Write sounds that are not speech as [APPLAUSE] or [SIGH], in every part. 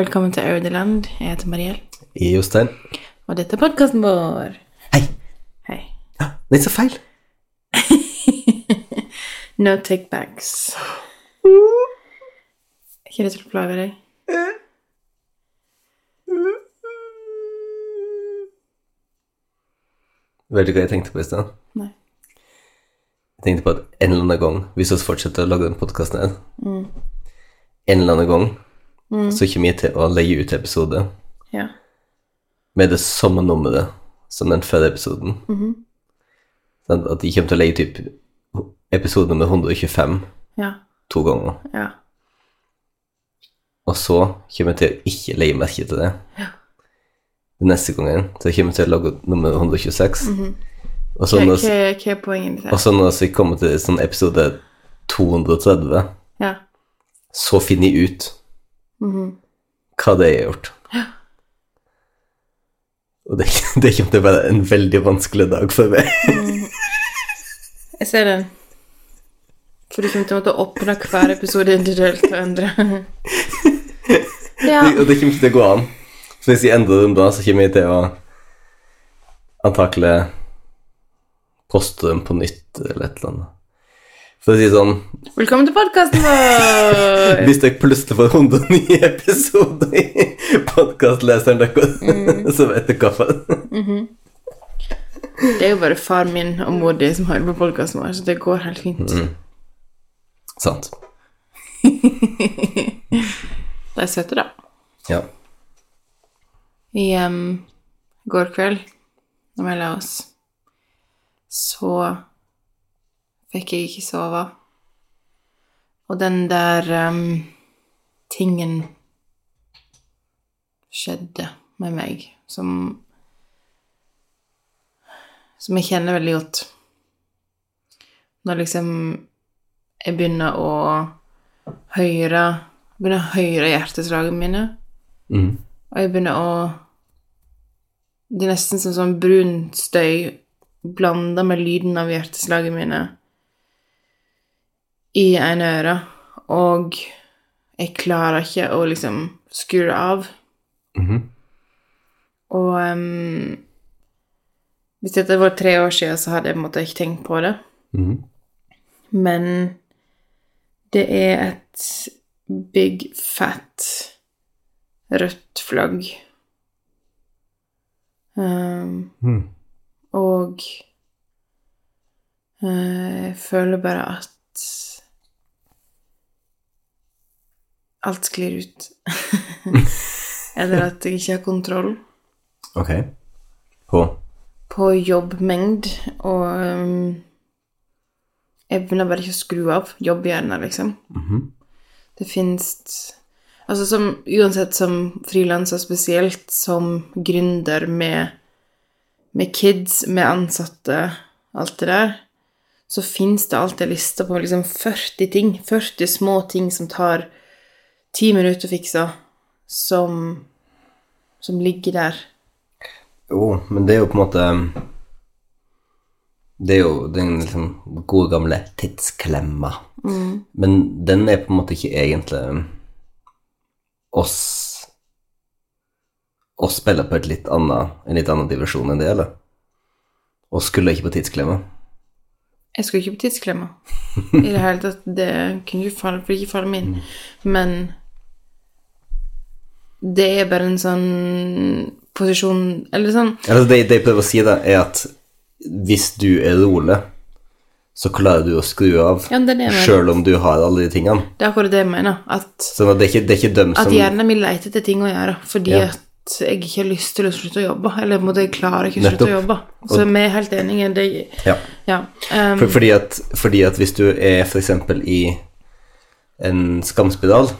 velkommen til Audeland. Jeg heter Mariell, er Jostein. og dette er podkasten vår. Hei. Hei. Ja, det er så feil. [LAUGHS] No takebacks. Ikke det til å plage deg? Vet du hva jeg tenkte på i sted? Nei. Jeg tenkte på at en eller annen gang, hvis vi fortsetter å lage den podkasten her, Mm. en eller annen gang, så kommer jeg til å legge ut episode Ja. med det samme nummeret som den forrige episoden. Mhm. Sånn at jeg kommer til å legge typ episode nummer 125 Ja. to ganger. Ja. Og så kommer jeg til å ikke legge merke til det. Ja. neste gangen så kommer jeg til å lage nummer 126. Og så når, hva, hva er poenget ditt og så når vi kommer til sånn episode 230, Ja. så finner jeg ut Mhm. hva det er gjort. Og det, det kommer til å være en veldig vanskelig dag for meg. Jeg ser den. For du kommer til å måtte åpne hver episode individuelt og endre. ja. Og det kommer ikke til å gå an. Så hvis jeg endrer dem da, så kommer jeg til å antakelig poste dem på nytt eller et eller annet. For å si sånn Velkommen til podkasten vår! [LAUGHS] Hvis dere plutselig får 109 episoder i podkastleseren deres, [LAUGHS] så vet dere hvorfor. Det er jo bare far min og mor di som hører på podkasten vår, så det går helt fint. Sant. [LAUGHS] De er søte, da. Ja. I um, går kveld, når vi la oss, så fikk jeg ikke sove. Og den der um, tingen skjedde med meg som Som jeg kjenner veldig godt. Når liksom jeg begynner å høre Begynner å høre hjerteslagene mine. Mm. Og jeg begynner å Det er nesten som sånn brun støy blanda med lyden av hjerteslagene mine i ene øre, og jeg klarer ikke å liksom skru av. -hmm. Og um, hvis dette var tre år siden, så hadde jeg på en måte ikke tenkt på det. Mhm. Men det er et big fat rødt flagg. Um, mm. og uh, jeg føler bare at alt sklir ut. [LAUGHS] Eller at jeg ikke har kontroll Ok. På på jobbmengd, og um, evner bare ikke å skru av jobbhjernen, liksom. Mhm. Det fins Altså som uansett som frilanser, spesielt som gründer med, med kids, med ansatte, alt det der, så fins det alltid lister liste på liksom 40 ting, 40 små ting som tar ti minutter å fikse, som, som ligger der. Jo, men det er jo på en måte Det er jo den liksom gode gamle tidsklemma. Men den er på en måte ikke egentlig oss Oss spiller på litt annet, en litt annen divisjon enn det, eller? Og skulle ikke på tidsklemma. Jeg skulle ikke på tidsklemma. I det hele tatt. Det kunne ikke falle, ikke falle min. Men det er bare en sånn posisjon Eller sånn altså, det, det jeg prøver å si, da, er at hvis du er rolig, så klarer du å skru av, Ja, sjøl om du har alle de tingene. Det er akkurat det jeg mener. At, Så det er ikke, det er ikke dem at som hjernen min leter etter ting å gjøre fordi Ja. at jeg ikke har lyst til å slutte å jobbe. Eller på jeg klarer ikke å slutte å jobbe. Så vi er helt enige. Det, Ja. ja. Um, For, fordi, at, fordi at hvis du er f.eks. i en skamspiral,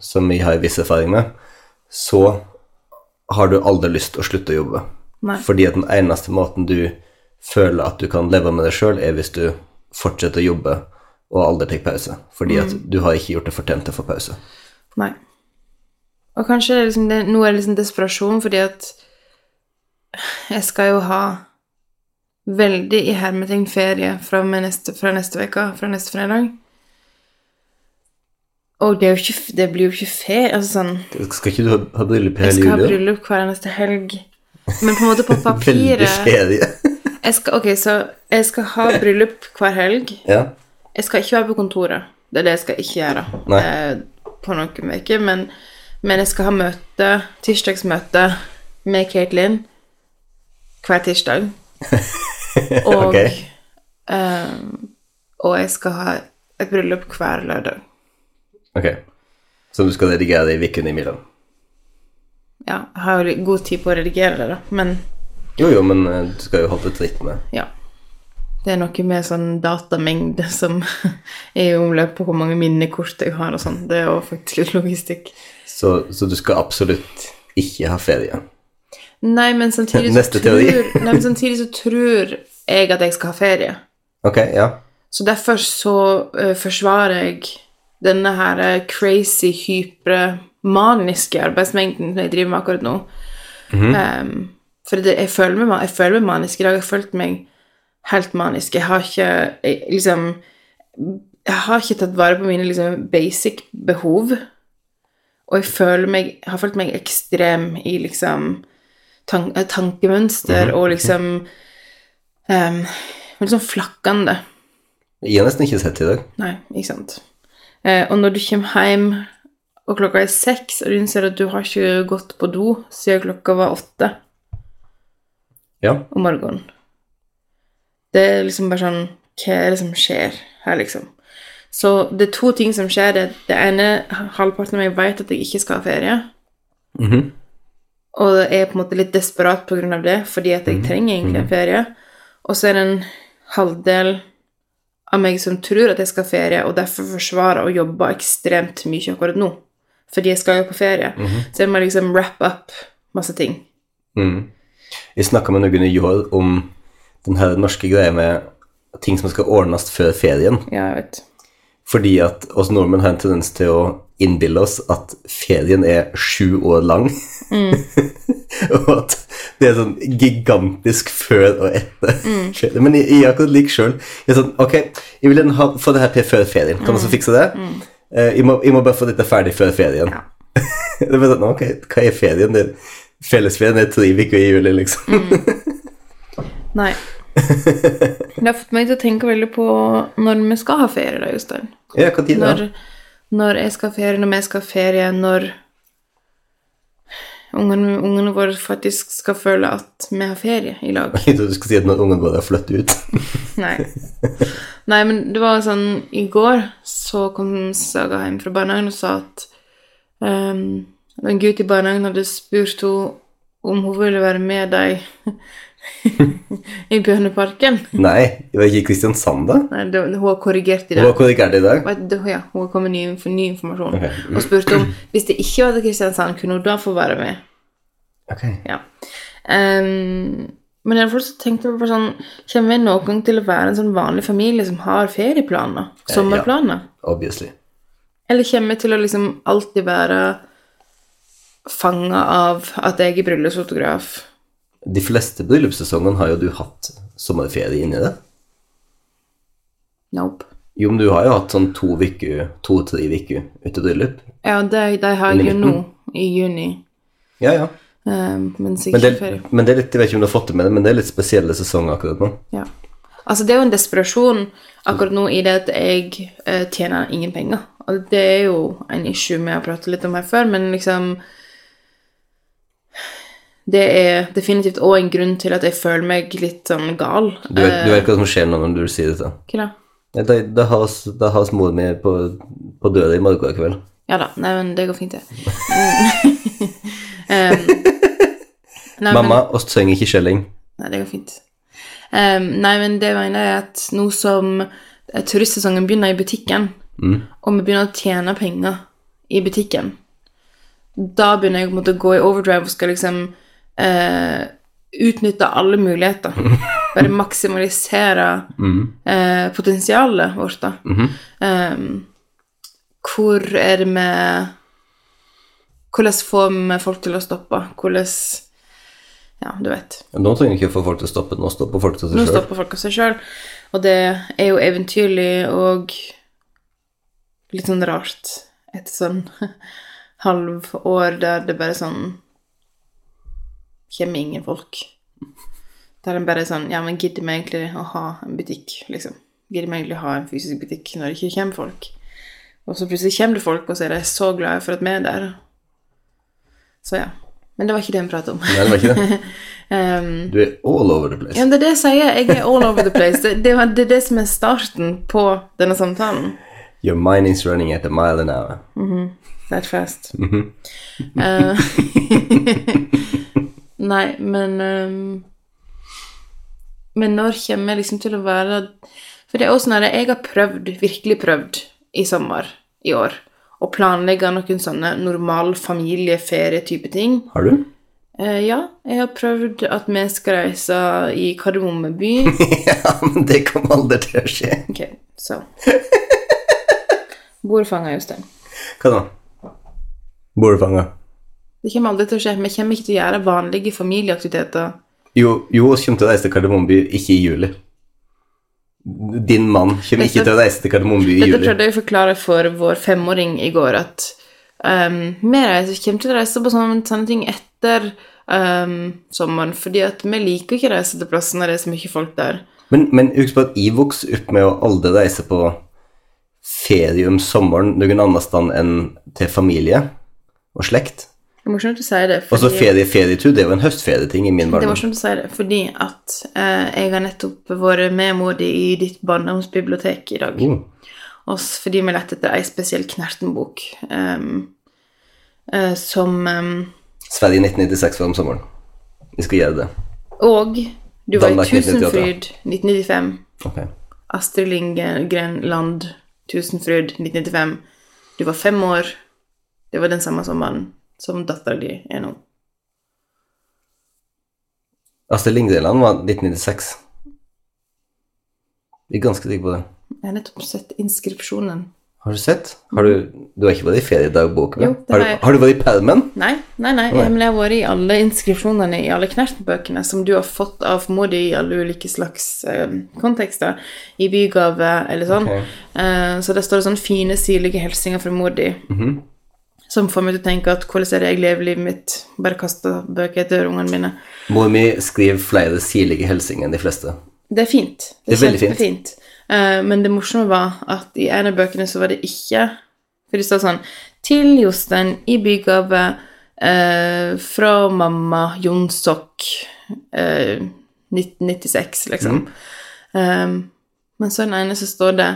som vi har viss erfaring med, så har du aldri lyst til å slutte å jobbe. Nei. Fordi at den eneste måten du føler at du kan leve med deg sjøl, er hvis du fortsetter å jobbe og aldri tar pause. Fordi at du har ikke gjort det fortjent til å få pause. Nei. Og kanskje det er liksom det, nå er liksom desperasjon, fordi at jeg skal jo ha veldig i hermetegn ferie fra, neste, fra neste uke, fra neste fredag. Og det, ikke, det blir jo ikke fair. Altså sånn Skal ikke du ha, ha bryllup Jeg skal ha bryllup hver neste helg. Men på en måte på [LAUGHS] papiret [LAUGHS] jeg skal, Ok, så jeg skal ha bryllup hver helg. ja. Jeg skal ikke være på kontoret. Det er det jeg skal ikke gjøre eh, på noen uker. Men, men jeg skal ha møte, tirsdagsmøte med Caitlin hver tirsdag. [LAUGHS] Og, Ok. eh, og jeg skal ha et bryllup hver lørdag. Ok. Så du skal redigere det i uken imellom? Ja, jeg har jo god tid på å redigere det, da. Men Jo, jo, men eh, du skal jo holde tritt ritt med ja. Det er noe med sånn datamengde som [LAUGHS] er i omløp på hvor mange minnekort jeg har og sånn. Det er jo faktisk litt logistikk. så, så du skal absolutt ikke ha ferie. Nei, men samtidig så, tror, nei, men samtidig så tror jeg at jeg skal ha ferie. Ok, ja. Så derfor så uh, forsvarer jeg denne her eh, crazy, hypre, maniske arbeidsmengden som jeg driver med akkurat nå. Em, for det, jeg, føler meg, jeg føler meg manisk i dag. Jeg har følt meg helt manisk. Jeg har ikke jeg, liksom Jeg har ikke tatt vare på mine liksom, basic behov. Og jeg føler meg, har følt meg ekstrem i liksom tank, tankemønster mm tankemønster og liksom um, Litt sånn flakkende. Jeg har nesten ikke sett i dag. Nei, ikke sant. Eh, og når du kommer hjem, og klokka er seks, og du innser at du har ikke gått på do siden klokka var åtte Ja. om morgenen Det er liksom bare sånn Hva er det som skjer her, liksom? Så det er to ting som skjer. Det, det ene, halvparten av meg vet at jeg ikke skal ha ferie. Mhm. Og jeg er på en måte litt desperat av det, fordi at jeg trenger egentlig en ferie. Og så er det en halvdel av meg som tror at jeg skal ha ferie, og derfor forsvarer og jobber ekstremt mye akkurat nå. Fordi jeg skal jo på ferie. Så jeg må liksom wrap up masse ting. Mm. Jeg snakka med i år om den her norske greia med ting som skal ordnes før ferien. Ja, jeg vet. Fordi at oss nordmenn har en tendens til å innbille oss at ferien er sju år lang. [LAUGHS] og at det er sånn gigantisk før og etter. Mm. Men jeg, jeg akkurat lik sjøl. Sånn Ok, jeg vil ha, få det her før ferien. Kan du så fikse det? Eh, jeg, må, jeg må bare få dette ferdig før ferien. Ja. [LAUGHS] det bare sånn, ok, hva er ferien? Det, fellesferien er tre uker i juli, liksom. Nei. [LAUGHS] Det har fått meg til å tenke veldig på når vi skal ha ferie, da, Jostein. Ja, hva tid da? Når, når jeg skal ha ferie, når vi skal ha ferie, når ungene, ungene våre faktisk skal føle at vi har ferie i lag. Jeg trodde du skulle si at ungene våre har flyttet ut. [LAUGHS] Nei. Nei, men det var sånn I går så kom Saga hjem fra barnehagen og sa at um, en gutt i barnehagen hadde spurt henne om hun ville være med deg [LAUGHS] i Bjørneparken. Nei, det var ikke i Kristiansand, da? Nei, det, hun har korrigert i dag. Hun har korrigert i dag. Det, ja, hun har kommet med ny, ny informasjon Ok. og spurte om hvis det ikke var til Kristiansand, kunne hun da få være med. Ok. Ja. Um, men jeg fortsatt tenkte på sånn Kommer vi noen gang til å være en sånn vanlig familie som har ferieplaner? Sommerplaner? Obviously. Eller kommer vi til å liksom alltid være fanga av at jeg er bryllupsfotograf? De fleste bryllupssesongene har jo du hatt sommerferie inni det. Nope. Jo, men du har jo hatt sånn to uker, to-tre uker ute bryllup. Ja, det, de har jeg jo nå, i juni. Ja, ja. Um, men Men det, men det er litt, jeg vet ikke om du har fått det med det, men det er litt spesielle sesonger akkurat nå. Ja. Altså, det er jo en desperasjon akkurat nå i det at jeg uh, tjener ingen penger. Og det er jo en issue vi har pratet litt om her før, men liksom Det er definitivt òg en grunn til at jeg føler meg litt sånn gal. Du vet, du vet hva som skjer nå når du sier dette? Hva da? Da, da har oss- da har oss mor mi på, på døra i morgen kveld. Ja da. Nei, men det går fint, det. [LAUGHS] Mm. [LAUGHS] um, Nei, men- Mamma, oss trenger ikke skjelling. Nei, det går fint. Um, nei, men det mener jeg at nå som eh, turistsesongen begynner i butikken, og vi begynner å tjene penger i butikken, da begynner jeg å gå i overdrive og skal liksom eh, utnytte alle muligheter. [LAUGHS] Bare maksimalisere eh, potensialet vårt, da. Ehm, hvor er det med Hvordan får vi folk til å stoppe? Hvordan Ja, du vet. Nå trenger vi ikke få folk til å stoppe, nå stopper folk til seg sjøl. stopper folk av seg sjøl, og det er jo eventyrlig og litt sånn rart etter sånn [LAUGHS] halvår der det bare sånn kommer ingen folk. Der en bare er sånn Ja, men gidder vi egentlig å ha en butikk, liksom? Gidder vi egentlig å ha en fysisk butikk når det ikke kommer folk? Og så plutselig kommer det folk, og så er de så glade for at vi er der. Så ja. Men det var ikke det vi pratet om. Nei, det var ikke det. [LAUGHS] um, Du er all over the place. ja, det er det jeg sier. Jeg er all over the place. Det, det, var- det er det som er starten på denne samtalen. Your mind is running at a mile an hour. That fast. Eh, [LAUGHS] nei, men um, Men når kommer jeg liksom til å være For det er også når jeg har prøvd, virkelig prøvd, i sommer i år, å planlegge noen sånne normal familieferie-type ting. Har du? Uh, ja, jeg har prøvd at vi skal reise i Kardemomme by. [LAUGHS] ja, men det kommer aldri til å skje. Ok, så Bordfanga, Jostein. Hva da? Bordfanga. Det kommer aldri til å skje. Vi kommer ikke til å gjøre vanlige familieaktiviteter. Jo, jo, vi kommer til å reise til Kardemommeby, ikke i juli. Din mann kommer ikke til å reise til Kardemommeby i Dette juli. prøvde jeg å forklare for vår femåring i går, at um, vi reiser, kommer til å reise på sånne, sånne ting etter um, sommeren, fordi at vi liker ikke å reise til plasser når det er så mye folk der. Men, men husk på at jeg vokste opp med å aldri reise på ferie om sommeren noen annen sted enn til familie og slekt. Det er morsomt å si det, Og så fordi, ferie, ferietur, det er jo en høstferieting i min barndom. det er morsomt å si det, fordi at eh, jeg har nettopp vært med Modi i ditt barndomsbibliotek i dag. Mm. oss fordi vi lette etter ei spesiell Knerten-bok um, uh, som um, Sverige 1996 var om sommeren. Vi skal gjøre det. Og du var i Tusenfryd 1995. Ok. Astrid Lindgren Land Tusenfryd 1995. Du var fem år. Det var den samme sommeren som dattera di er nå. Astrid Lindgren var 1996. Jeg er ganske sikker på det. Jeg har nettopp sett inskripsjonen. Har du sett? Har du, du har ikke vært i feriedagboken? Jo, har, du, har du vært i permen? Nei, nei, nei, men jeg har vært i alle inskripsjonene i alle Knerten-bøkene som du har fått av Modi i alle ulike slags eh, kontekster, i bygave eller sånn. Okay. Eh, så der står det sånne fine, sirlige hilsener fra Modi. Som får meg til å tenke at hvordan er det jeg lever livet mitt? Bare kaster bøker etter ungene mine. Mor mi skriver flere sirlige hilsener enn de fleste. Det er fint. Det er veldig fint. kjempefint. Eh, men det morsomme var at i en av bøkene så var det ikke For det står sånn Til Jostein i bygave uh, fra mamma Jonsok uh, 1996, liksom. Eh, men så den ene så står det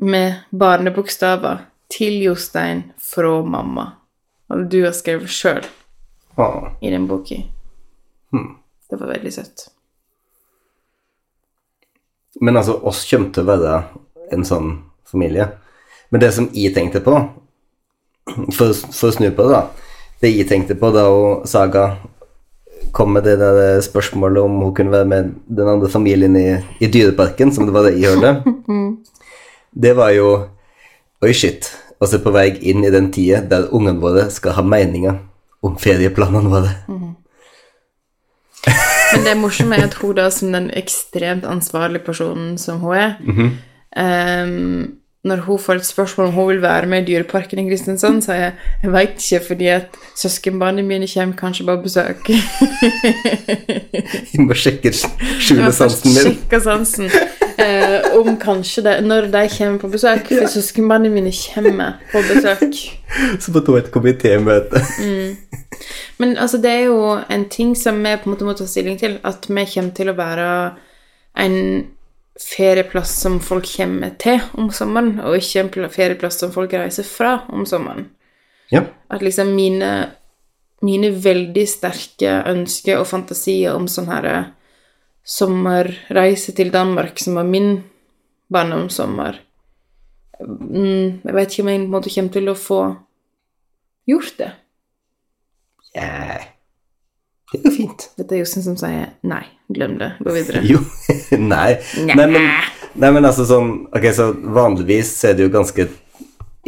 med barnebokstaver Til Jostein fra mamma. Og du har skrevet sjøl Ah. i den boka. Det var veldig søtt. Men altså, oss kommer til å være en sånn familie. Men det som jeg tenkte på, for, for å snu på det, da Det jeg tenkte på da Saga kom med det der spørsmålet om hun kunne være med den andre familien i, i Dyreparken, som det var det jeg hørte, [LAUGHS] det var jo Oi, shit. Altså på vei inn i den tida der ungene våre skal ha meninger om ferieplanene våre. Men det morsomme er at hun da, som den ekstremt ansvarlige personen som hun er ehm, Når hun får et spørsmål om hun vil være med i Dyreparken i Kristiansand, sier jeg jeg veit ikke, fordi at søskenbarna mine kommer kanskje på besøk. [LAUGHS] Jeg må sjekke Jeg skjule må først sansen min. sjekke sansen. Eh, om kanskje det, når de kommer på besøk. For søskenbarna mine kommer på besøk. Så på et komitémøte. Men altså, det er jo en ting som vi på en måte må ta stilling til, at vi kommer til å være en ferieplass som folk kommer til om sommeren, og ikke en ferieplass som folk reiser fra om sommeren. Ja. At liksom mine mine veldig sterke ønsker og fantasier om sånn her eh, sommerreise til Danmark, som var min barndomssommer mm, Jeg vet ikke om jeg på en måte kommer til å få gjort det. Yeah. Det går fint. Dette er Jostein som sier nei, glem det, gå videre. Jo. [LAUGHS] nei. Nei. nei. men, nei, men altså sånn Ok, så vanligvis er det jo ganske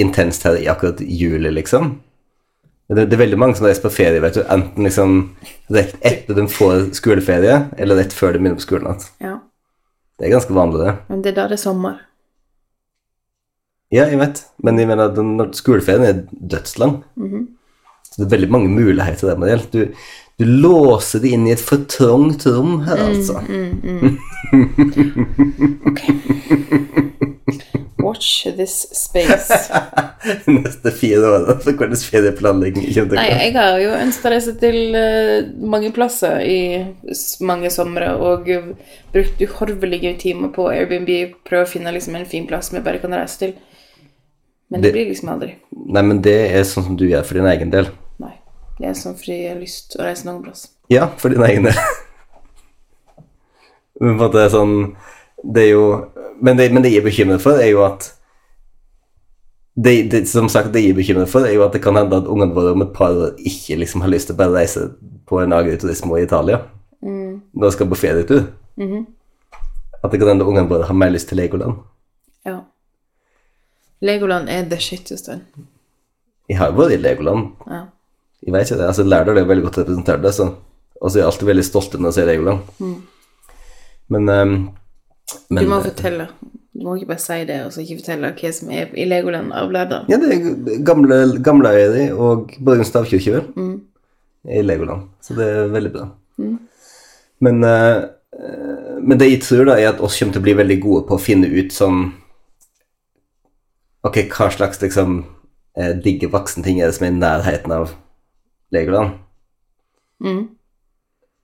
intenst her i akkurat juli, liksom. Det, det er veldig mange som reiser på ferie, vet du. Enten liksom rett etter de får skoleferie, eller rett før de begynner på skolen igjen. Ja, Det er ganske vanlig, det. men det er da det er sommer. Ja, jeg vet. Men jeg mener, den, skoleferien er dødslang. Så det er veldig mange muligheter der, Mariell. Du, du låser det inn i et for trangt rom her, altså. [LAUGHS] Watch this space. [LAUGHS] Neste fire år, for hvordan ferieplanlegging kommer Nei, jeg har jo ønsket å reise til eh, mange plasser i mange somre, og brukt uhorvelige timer på Airbnb, prøve å finne liksom en fin plass som jeg bare kan reise til. Men det, Det- blir liksom aldri. Nei, men det er sånn som du gjør for din egen del. Er sånn lyst å reise noen plass. Ja, for din egen del. men på en måte sånn Det er jo Men det, men det jeg er bekymret for, er jo at det, det, Som sagt, det jeg er bekymret for, er jo at det kan hende at ungene våre om et par år ikke liksom har lyst til å bare reise på en agriturisme i Italia. Når de skal på ferietur. At det kan hende ungene våre har mer lyst til Legoland. Ja. Legoland er the shit, Jostein. Jeg har vært i Legoland. Ja. Jeg vet ikke det. altså Lærdal er jo veldig godt representert der, så Og så er jeg alltid veldig stolt når jeg ser Legoland. Men, um, men Du må fortelle. Du må ikke bare si det, og så ikke fortelle hva som er i Legoland av Lærdal. Ja, det er gamle, gamle Øyri og Borgen stavkirke, vel, i Legoland. Så det er veldig bra. Men, eh, eh, men det jeg tror, da, er at oss kommer til å bli veldig gode på å finne ut sånn Ok, hva slags liksom eh, digge voksenting er det som er i nærheten av Legoland?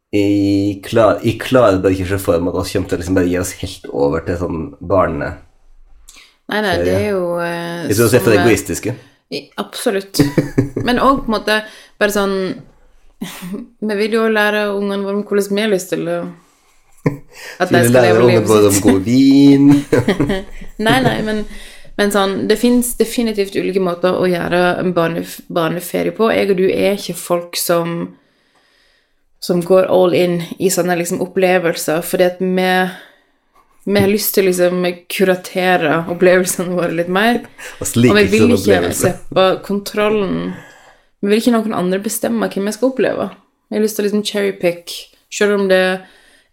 Jeg, klar, jeg klarer bare ikke å se for meg at vi kommer til å liksom bare gi oss helt over til sånn barne... Nei, nei, det er jo uh, Jeg tror vi er for egoistiske. Absolutt. Men òg på en måte bare sånn [LAUGHS] Vi vil jo lære ungene våre hvordan vi har lyst til å [LAUGHS] At de skal leve ungene våre om god vin. [LAUGHS] Nei, nei, men, men sånn Det fins definitivt ulike måter å gjøre en barne, barneferie på. Jeg og du er ikke folk som som går all in i sånne liksom opplevelser, fordi at vi vi har lyst til å liksom kuratere opplevelsene våre litt mer. [LAUGHS] Og så Og vi vil ikke opplevelser. slippe kontrollen Vi vil ikke noen andre bestemme hvem jeg skal oppleve. Jeg har lyst til å liksom cherrypick, selv om det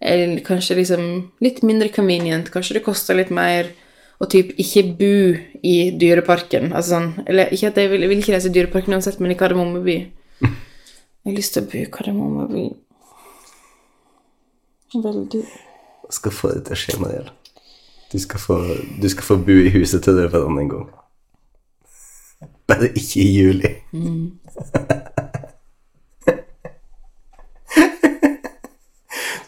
er kanskje liksom litt mindre convenient, kanskje det koster litt mer, og typ ikke bo i dyreparken. Altså sånn Eller ikke at jeg vil, jeg vil ikke reise i dyreparken uansett, men i Kardemommeby. Jeg har lyst til å bo i Kardemommeby. Veldig Jeg skal få det til å skje, Mariell. Du skal få, du skal få bo i huset til dere for en gang. Bare ikke i juli. [LAUGHS]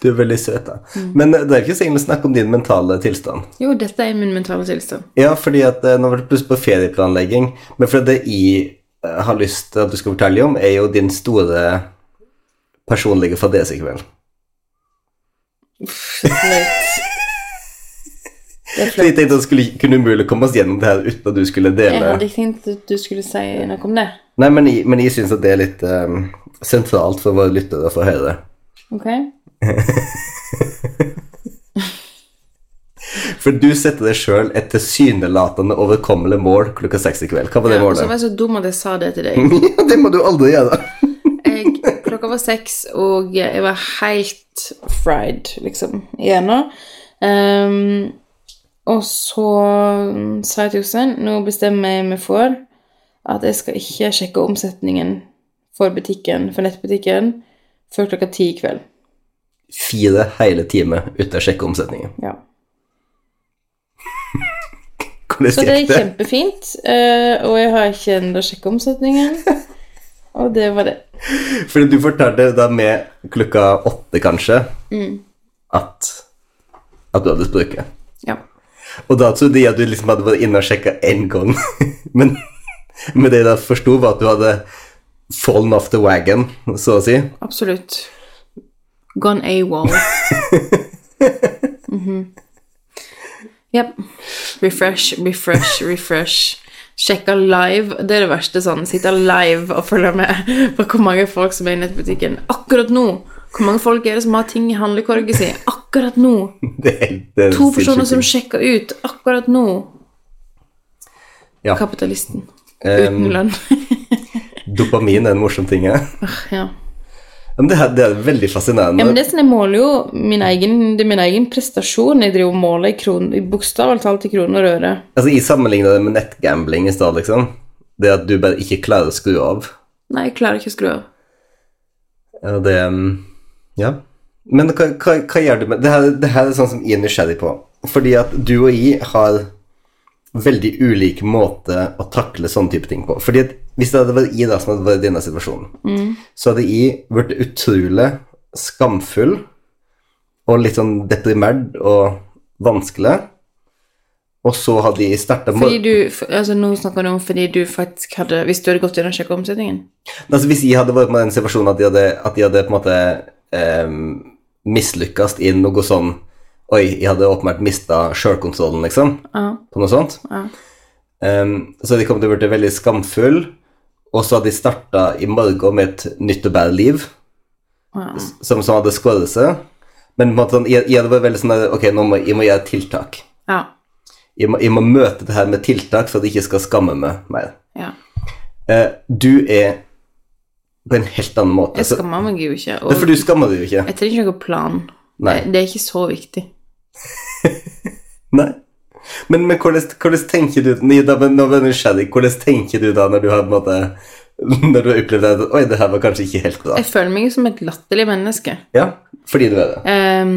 Du er veldig søt, da. Men det er ikke så egentlig snakk om din mentale tilstand. Jo, dette er min mentale tilstand. Ja, fordi at eh, nå var det plutselig på ferieplanlegging, men for det jeg eh, har lyst til at du skal fortelle om, er jo din store personlige. Det er For jeg tenkte at det skulle kunne umulig komme oss gjennom det her uten at du skulle dele Jeg hadde ikke tenkt at du skulle si noe om det. Nei, men men jeg syns at det er litt um, sentralt for våre lyttere å få høre det. [LAUGHS] For du setter deg sjøl et tilsynelatende overkommelig mål klokka seks i kveld. Hva var det Ja, og så var jeg så dum at jeg sa det til deg. [LAUGHS] Ja, det må du aldri gjøre. Jeg, klokka var seks, og jeg var helt fried, liksom, igjennom. Um, og så sa jeg til Jostein nå bestemmer jeg meg for at jeg skal ikke sjekke omsetningen for butikken, for nettbutikken, før klokka ti i kveld. Fire hele timer uten å sjekke omsetningen. Ja. [LAUGHS] Så det er kjempefint, eh, og jeg har ikke ennå sjekka omsetningen. [LAUGHS] Og det var det. Fordi du fortalte da med klokka åtte, kanskje, at, at du hadde spruket. Ja. Og da trodde jeg at du liksom hadde vært inne og sjekka én gang. [LAUGHS] Men, men det jeg da forsto, var at du hadde fallen off the wagon, så å si. Absolutt. Gone AWOL. [LAUGHS] Mhm. Yep. Refresh, refresh, refresh. Sjekka live. Det er det verste. sånn. Sitte live og følge med på hvor mange folk som er i nettbutikken akkurat nå. Hvor mange folk er det som har ting i handlekorget si akkurat nå? [LAUGHS] Det er, det er To personer som sjekker ut akkurat nå. Ja. Kapitalisten. Um, Uten lønn. [LAUGHS] Dopamin er en morsom ting. Ja. ja. Men det, det er veldig fascinerende. Ja, men det er sånn, Jeg måler jo min egen, det er min egen prestasjon. Jeg driver og måler i, kron, i bokstavelig talt i kroner og øre. Altså, Jeg sammenligner det med nettgambling i stad, liksom. Det at du bare ikke klarer å skru av. Nei, jeg klarer ikke å skru av. Ja, det um, Ja. Men hva, hva, hva gjør du med det her, det her er sånn som jeg er nysgjerrig på. Fordi at du og jeg har veldig ulik måte å takle sånne type ting på. Fordi at hvis det hadde vært jeg da som hadde vært i denne situasjonen, så hadde jeg vært utrolig skamfull og litt sånn deprimert og vanskelig. Og så hadde jeg starta Fordi du, altså Nå snakker du om fordi du faktisk hadde Hvis du hadde gått gjennom sjekkeomsetningen? Altså Hvis jeg hadde vært med i den situasjonen at jeg hadde, at de hadde på en måte eh, mislykkes i noe sånn Oi, jeg hadde åpenbart mista sjølkontrollen, liksom, Ja. på noe sånt. ja. Um, så de kom til å bli veldig skamfull, og så hadde de starta i morgen med et nytt og bedre liv, ja. som, som hadde skåret seg. Men på en måte sånn, jeg, jeg hadde vært veldig sånn Ok, nå må jeg må gjøre tiltak. ja. Jeg må, jeg må møte det her med tiltak, for at jeg ikke skal skamme meg mer. ja. Eh, du er på en helt annen måte. Jeg skammer meg jo ikke. Er for du skammer deg jo ikke. jeg trenger ikke noen plan. Nei. Det, det er ikke så viktig. [LAUGHS] Nei. Men, men hvordan, hvordan tenker du Nida, Nå ble jeg nysgjerrig. Hvordan tenker du da når du har på en måte Når du har opplevd at Oi, det her var kanskje ikke helt bra. Jeg føler meg som et latterlig menneske. Ja, fordi du er det. Um,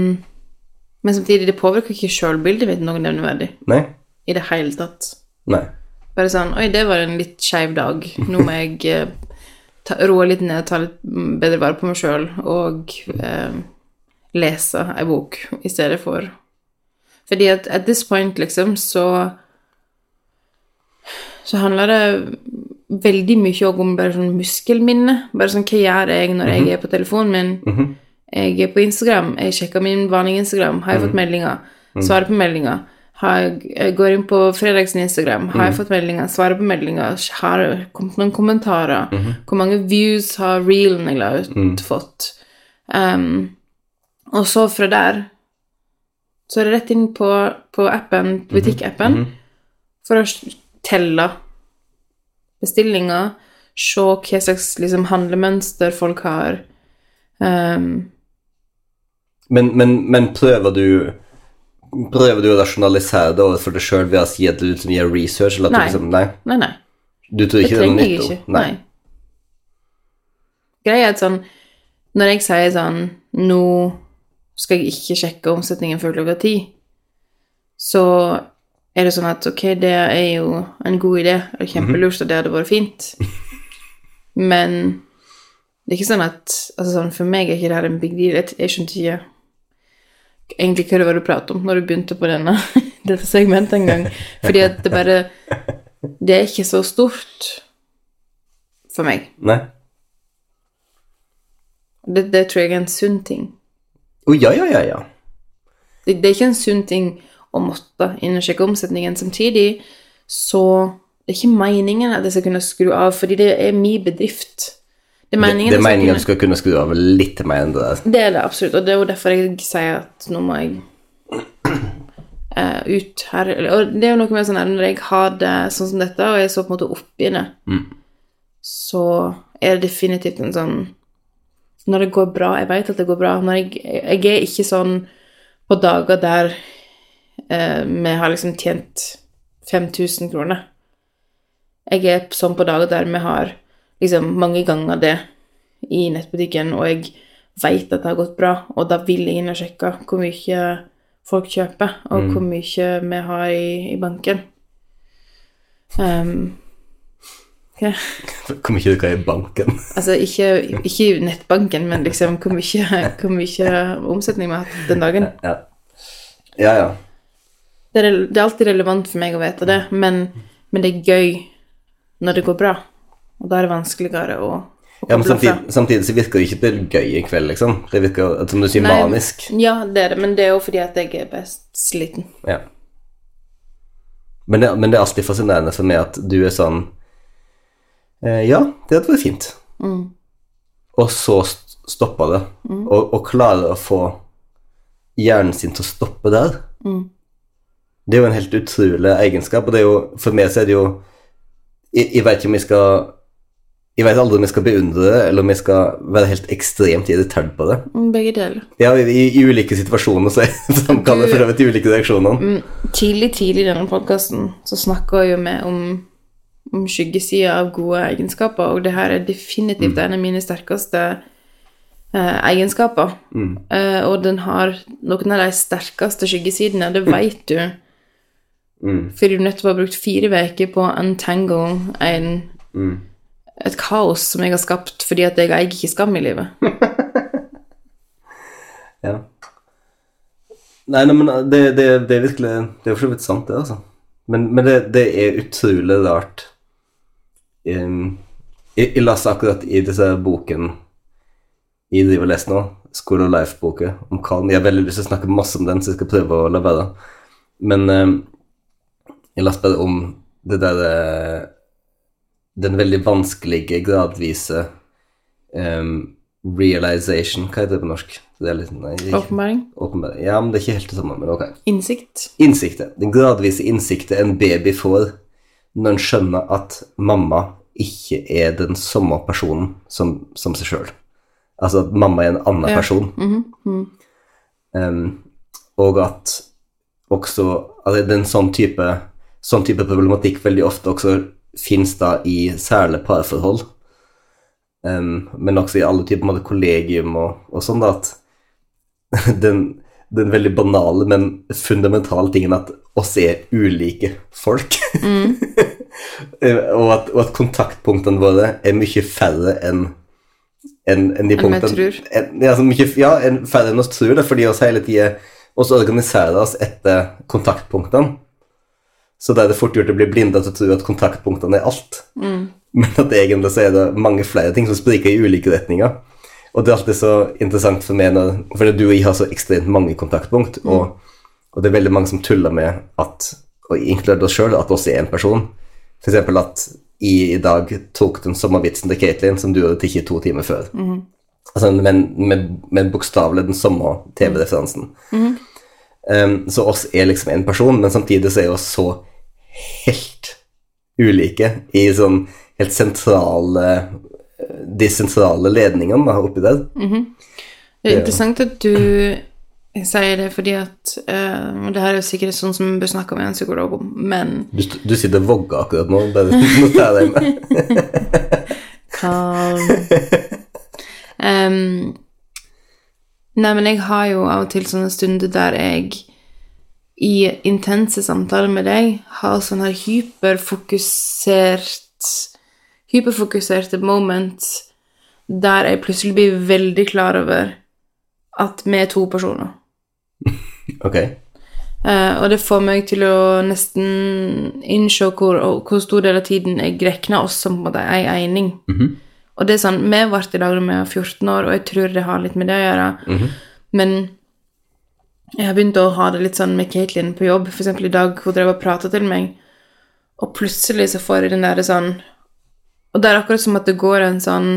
men samtidig, det påvirker ikke sjølbildet mitt noe nevneverdig. Nei? I det hele tatt. Nei. Bare sånn Oi, det var en litt skeiv dag. Nå må jeg eh, ta, roe litt ned, ta litt bedre vare på meg sjøl og eh, lese ei bok i stedet for Fordi at at this point, liksom, så Så handler det veldig mye òg om bare sånn muskelminne. Bare sånn hva gjør jeg når jeg er på telefonen min? Jeg er på Instagram, jeg sjekker min vanlige Instagram. Har jeg fått meldinger? Svarer på meldinger. Har jeg, går inn på fredags Instagram. Har jeg fått meldinger? Svarer på meldinger. Har det kommet noen kommentarer? Hvor mange views har reelen jeg ut, fått? Um, og så fra der så er det rett inn på, på appen, butikkappen, for å telle bestillinger, se hva slags liksom, handlemønster folk har. Um, Men, men, men prøver du Prøver du å rasjonalisere det overfor deg sjøl ved å si at du liksom gjør research? Eller at Nei. Du liksom, nei. nei, nei. Du tror Det ikke det er noe nytt? ikke. Nei. Greia er at sånn Når jeg sier sånn Nå skal jeg ikke sjekke omsetningen før klokka ti, så er det sånn at ok, det er jo en god idé, er kjempelurt, og det hadde vært fint, [LAUGHS] men det er ikke sånn at altså sånn, For meg er ikke det her en big deal. Jeg skjønte ikke egentlig hva det var du pratet om når du begynte på denne, [LAUGHS] dette segmentet en gang. Fordi at det bare Det er ikke så stort for meg. Nei. Det, det tror jeg er en sunn ting. Å ja, ja, ja, ja. Det, det er ikke en sunn ting å måtte innsjekke omsetningen. Samtidig så det er ikke meningen at jeg skal kunne skru av, fordi det er min bedrift. Det er meningen, det er at jeg meningen at du skal kunne skru av litt mer enn det der. Det er det absolutt, og det er jo derfor jeg sier at nå må jeg uh, ut her. Og det er jo noe med sånn her, når jeg har det sånn som dette, og jeg er så på en måte oppi det, så er det definitivt en sånn Når det går bra, jeg vet at det går bra. Jeg, jeg er ikke sånn på dager der eh, vi har liksom tjent 5000 kroner. Jeg er sånn på dager der vi har liksom mange ganger det i nettbutikken, og jeg vet at det har gått bra, og da vil jeg inn og sjekke hvor mye folk kjøper, og hvor mye vi har i, i banken. Um, ja. Hvor mye du kan i banken. [LAUGHS] Altså ikke, ikke i nettbanken, men liksom hvor mye, hvor mye omsetning vi har hatt den dagen. Ja, ja. ja. Det er, det er alltid relevant for meg å vite det, men, men det er gøy når det går bra. Og da er det vanskeligere å Ja, men samtidig, samtidig så virker det ikke det gøy i kveld, liksom. Det virker, som du sier, Nei. manisk. Ja, det er det, men det er jo fordi at jeg er best sliten. Ja. Men det, men det er alltid fascinerende for meg at du er sånn Ja, det hadde vært fint. Og så stoppa det. det. Og, og klare å få hjernen sin til å stoppe der. Det er jo en helt utrolig egenskap, og det er jo, for meg så er det jo Jeg, jeg vet ikke om jeg skal Jeg vet aldri om jeg skal beundre det, eller om jeg skal være helt ekstremt irritert på det. Mm, Begge deler. Ja, i, i, ulike situasjoner så framkaller det for de ulike reaksjoner. Mm, Tidlig, tidlig i denne podkasten så snakka jo vi om skyggesida av gode egenskaper, og det her er definitivt en av mine sterkeste eh, egenskaper. Eh, og den har noen av de sterkeste skyggesidene, det veit du. Fordi du nettopp har brukt fire uker på å untangle en, et kaos som jeg har skapt fordi at jeg eier ikke skam i livet. [LAUGHS] Ja. Nei, nei, men det, det, det er virkelig Det er for så vidt sant, det, altså. Men, men det, det er utrolig rart jeg, jeg leste akkurat i disse boken jeg driver og leser nå, School of Life-boka om Kalm. Jeg har veldig lyst til å snakke masse om den, så jeg skal prøve å la være. Men um, jeg leste bare om det der eh, Den veldig vanskelige, gradvise um, realization Hva heter det på norsk? Det litt, nei, ikke- Åpenbaring. Ja, men det er ikke helt det samme, men ok. Innsikt. Innsiktet. Den gradvise innsikten en baby får når en skjønner at mamma ikke er den samme personen som, som seg sjøl. Altså at mamma er en annen Ja. person. Em, og at også altså det er en sånn type, sånn type problematikk veldig ofte også finnes da i særlig parforhold. Um, men også i alle typer måte, kollegium og, og sånn, da, at [LAUGHS] den, den veldig banale, men fundamentale tingen at oss er ulike folk. Mm. [LAUGHS] og, at, og at kontaktpunktene våre er mye færre enn en, en de vi punktene en- ja, altså mye, ja, en, færre enn oss tror det, fordi oss hele tida oss organiserer oss etter kontaktpunktene. Så da er det fort gjort å bli blinda til å tro at kontaktpunktene er alt. [LAUGHS] Men at egentlig så er det mange flere ting som spriker i ulike retninger. Og det er alltid så interessant for meg For du og jeg har så ekstremt mange kontaktpunkt, og, og det er veldig mange som tuller med at, og inkludert oss sjøl, at oss er en person. Eksempel at jeg i dag tok den samme vitsen til Katelyn som du hadde tatt to timer før. Altså, men med, med bokstavelig den samme TV-referansen. Um, så oss er liksom en person, men samtidig så er oss så helt ulike i sånn helt sentrale De sentrale ledningene da, oppi der. Det er interessant at du sier det, fordi at uh, Det her er sikkert sånn som vi bør snakke med en psykolog om, men Du, du sitter og vogger akkurat nå. Bare noter deg med. [LAUGHS] Kalm. Um, nei, men jeg har jo av og til sånne stunder der jeg i intense samtaler med deg har sånn her hyperfokusert Hyperfokuserte moments der jeg plutselig blir veldig klar over at vi er to personer. [LAUGHS] Ok. Uh, og det får meg til å nesten innse hvor, hvor stor del av tiden jeg regner oss som på en måte ei eining. Og det er sånn, Vi ble i dag da vi var 14 år, og jeg tror det har litt med det å gjøre. Men jeg har begynt å ha det litt sånn med Katelyn på jobb. Eksempel i dag, hun drev og prata til meg, og plutselig så får jeg den derre sånn Og det er akkurat som at det går en sånn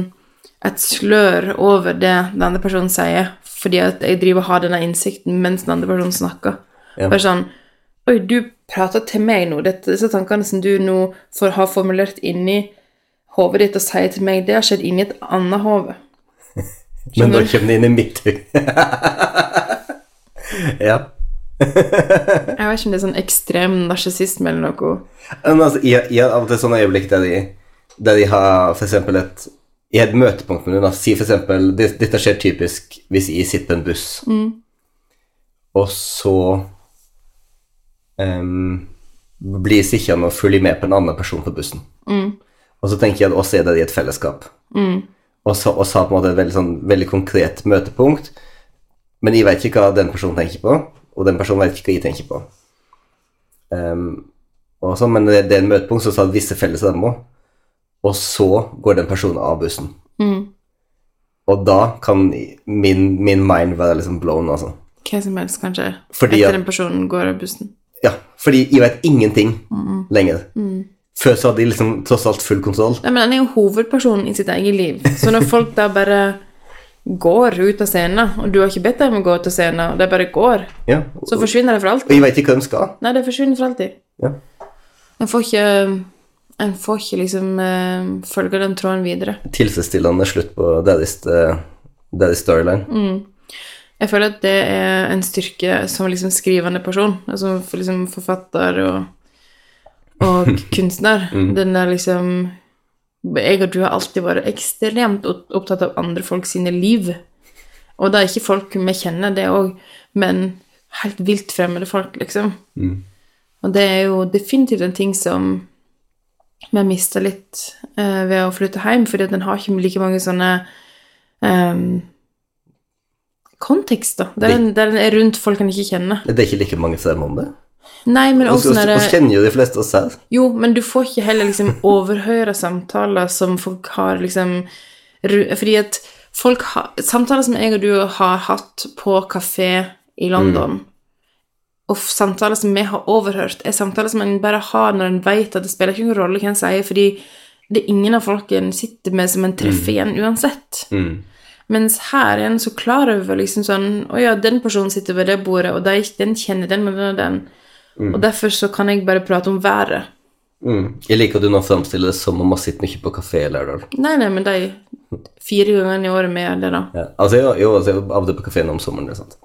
et slør over det den andre personen sier, fordi at jeg driver og har denne innsikten mens den andre personen snakker. Ja. Bare sånn Oi, du prater til meg nå. Dette, disse tankene som du nå får, har formulert inni hodet ditt og sier til meg, det har skjedd inni et annet hode. [LAUGHS] Men da kommer det inn i mitt hode. [LAUGHS] ja. Jeg vet ikke om det er sånn ekstrem narsissisme eller noe. [LAUGHS] Men altså, jeg, jeg av og til sånne øyeblikk der de, der de har f.eks. et i et møtepunkt med noen, si eksempel Dette skjer typisk hvis jeg sitter på en buss, og så um, blir sittende og følge med på en annen person på bussen. Og så tenker jeg at oss er der i et fellesskap. Og så har på en måte et veldig, sånn, veldig konkret møtepunkt, men jeg vet ikke hva den personen tenker på, og den personen vet ikke hva jeg tenker på. Um, sånn, men det, det er en møtepunkt som har visse felles rammer, og så går den personen av bussen. Mm. Og da kan min, min mind være liksom blown, altså. Hva som helst, kanskje. Fordi Etter at- den personen går av bussen. Ja, fordi jeg vet ingenting lenger. Før så hadde jeg liksom tross alt full kontroll. Nei, men han er jo hovedpersonen i sitt eget liv. Så når folk da bare går ut av scenen, og du har ikke bedt dem å gå ut av scenen, og de bare går, Ja, så forsvinner det for alltid. Og jeg vet ikke hva de skal. Nei, det forsvinner for alltid. Ja. Jeg får ikke En får ikke liksom uh, følge den tråden videre. Tilfredsstillende slutt på Daddy's, uh, Daddy's storyline. Jeg føler at det er en styrke som liksom skrivende person, altså liksom forfatter og, og [LAUGHS] kunstner. Den der liksom Jeg og du har alltid vært ekstremt opptatt av andre folk sine liv. Og det er ikke folk vi kjenner, det òg, men helt vilt fremmede folk, liksom. Og det er jo definitivt en ting som vi har mista litt eh, ved å flytte hjem, fordi den har ikke like mange sånne um, kontekster. Der den, der den er rundt folk han ikke kjenner. Det er ikke like mange stemmer om det. Nei, men også når det... Vi kjenner jo de fleste oss her. Jo, men du får ikke heller liksom [LAUGHS] overhøre samtaler som folk har liksom Fordi at folk har Samtaler som jeg og du har hatt på kafé i London, og samtaler som vi har overhørt, er samtaler som en bare har når en vet at det spiller ikke noen rolle hva en sier, fordi det er ingen av folkene sitter med som en treffer igjen uansett. Mm. Mens her er en så klar over liksom sånn Å ja, den personen sitter ved det bordet, og de, den kjenner den og den og den. Og derfor så kan jeg bare prate om været. Mm. Jeg liker at du nå framstiller det som om man sitter mye på kafé i Lærdal. Nei, nei, men de fire gangene i året med det, da. Ja. Altså, jeg er av og til på kafeen om sommeren, det er sant.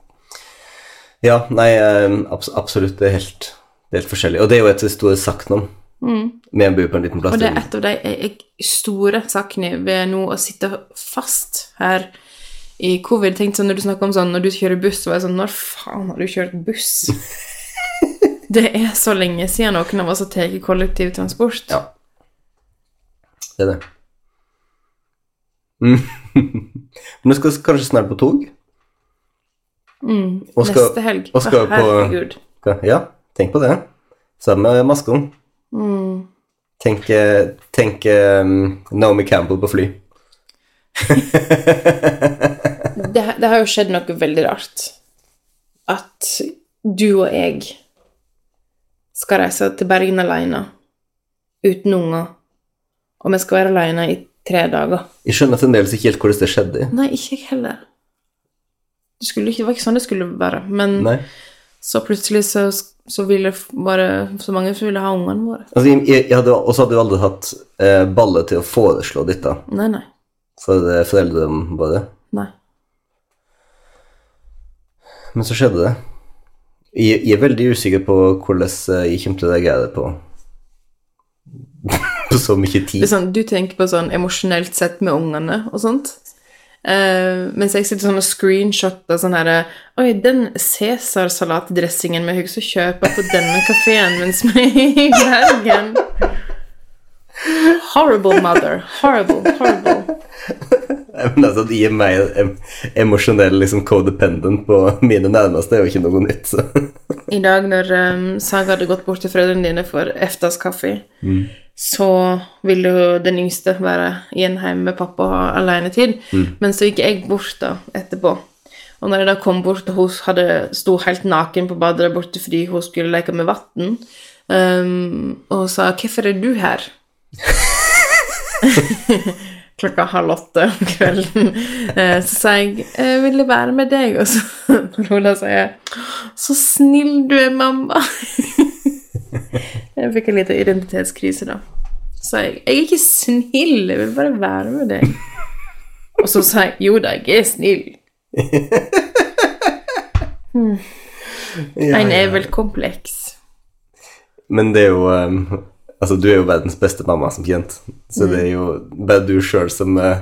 Ja, nei, eh, abs absolutt, det er helt, det er helt forskjellig. Og det er jo et stort sakn om. en bu på en liten plass. Og det er et av de jeg- jeg store sakene ved nå å sitte fast her i covid. Tenk sånn når du snakker om sånn når du kjører buss, så var jeg sånn Når faen har du kjørt buss? [LAUGHS] det er så lenge siden noen av oss har tatt kollektivtransport. Ja. Det er det. Mm. [LAUGHS] Men du skal kanskje snart på tog? Og skal- Neste helg. og skal på- Herregud. Ja, tenk på det. Sammen med maskene. Tenk, eh, tenk um, Naomi Campbell på fly. [LAUGHS] det, det har jo skjedd noe veldig rart. At du og jeg skal reise til Bergen alene, uten unger, og vi skal være alene i tre dager. Jeg skjønner fremdeles ikke helt hvordan det skjedde. Nei, ikke jeg heller. Det, skulle ikke, det var ikke sånn det skulle være, men Nei. så plutselig så, så ville bare så mange som ville ha ungene våre. Altså, jeg, jeg hadde, også hadde du aldri hatt eh, baller til å foreslå dette Nei, nei. for eh, foreldrene våre. nei. Men så skjedde det. Jeg, jeg er veldig usikker på hvordan eh, jeg kommer til å reagere på [LAUGHS] på så mye tid. sånn, du tenker på sånn emosjonelt sett med ungene og sånt. Eh, mens jeg sitter sånn og screenshotter sånn her Oi, den Cæsar-salatdressingen vi husker å kjøpe på denne kafeen mens vi er i Bergen. Horrible mother. Horrible, horrible. Det altså, at jeg meg em emosjonell liksom codependent på mine nærmeste, er jo ikke noe nytt. Så. I dag når um, Saga hadde gått bort til foreldrene dine for eftas kaffe, så ville jo den yngste være igjen hjemme med pappa og ha alenetid. Men så gikk jeg bort da etterpå. Og når jeg da kom bort, og hun hadde, sto helt naken på badet der borte fordi hun skulle leke med vann, um, og sa 'Hvorfor er du her?' [LAUGHS] Klokka halv åtte om kvelden. Eh, Så sa jeg 'Jeg ville være med deg', og så [LAUGHS] når hun da sier 'Så snill du er, mamma'. [LAUGHS] [LAUGHS] Jeg fikk en liten identitetskrise da. Så jeg 'Jeg er ikke snill, jeg vil bare være med deg'. [LAUGHS] Og så sa jeg 'Jo da, jeg er snill'. En er vel kompleks. Men det er jo um, Altså, du er jo verdens beste mamma, som kjent. Så det er jo bare du sjøl som uh,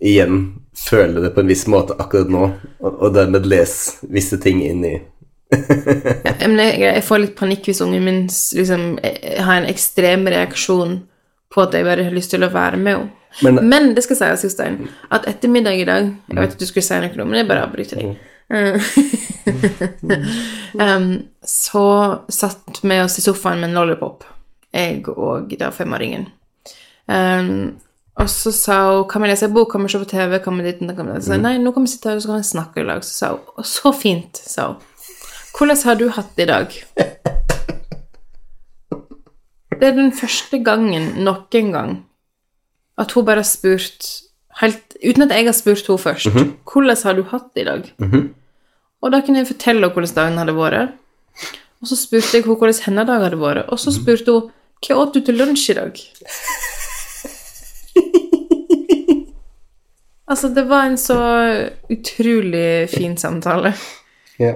igjen føler det på en viss måte akkurat nå, og, og dermed leser visse ting inn i Ja, jeg, jeg får litt panikk hvis ungen min liksom, eh, har en ekstrem reaksjon på at jeg bare har lyst til å være med henne. Men- Men, det skal sies, Jostein, at etter middag i dag Jeg vet at du skulle si noe men jeg bare avbryter deg. [LAUGHS] um, så satt vi oss i sofaen med en lollipop, jeg og da femåringen. Um, Og så sa hun kan vi lese en bok, kan vi se på TV, kan vi dit, kan vi dit. Så, Nei, nå kan vi sitte her og så kan vi snakke i lag. Så sa hun «Å, så fint, sa hun. Hvordan har du hatt det i dag? Det er den første gangen noen gang at hun bare har spurt helt, Uten at jeg har spurt henne først. Hvordan har du hatt det i dag? Og da kunne jeg fortelle henne hvordan dagen hadde vært. Og så spurte jeg henne hvordan hennes dag hadde vært. Og så spurte hun hva åt du til lunsj i dag? [LAUGHS] altså, det var en så utrolig fin samtale. Ja.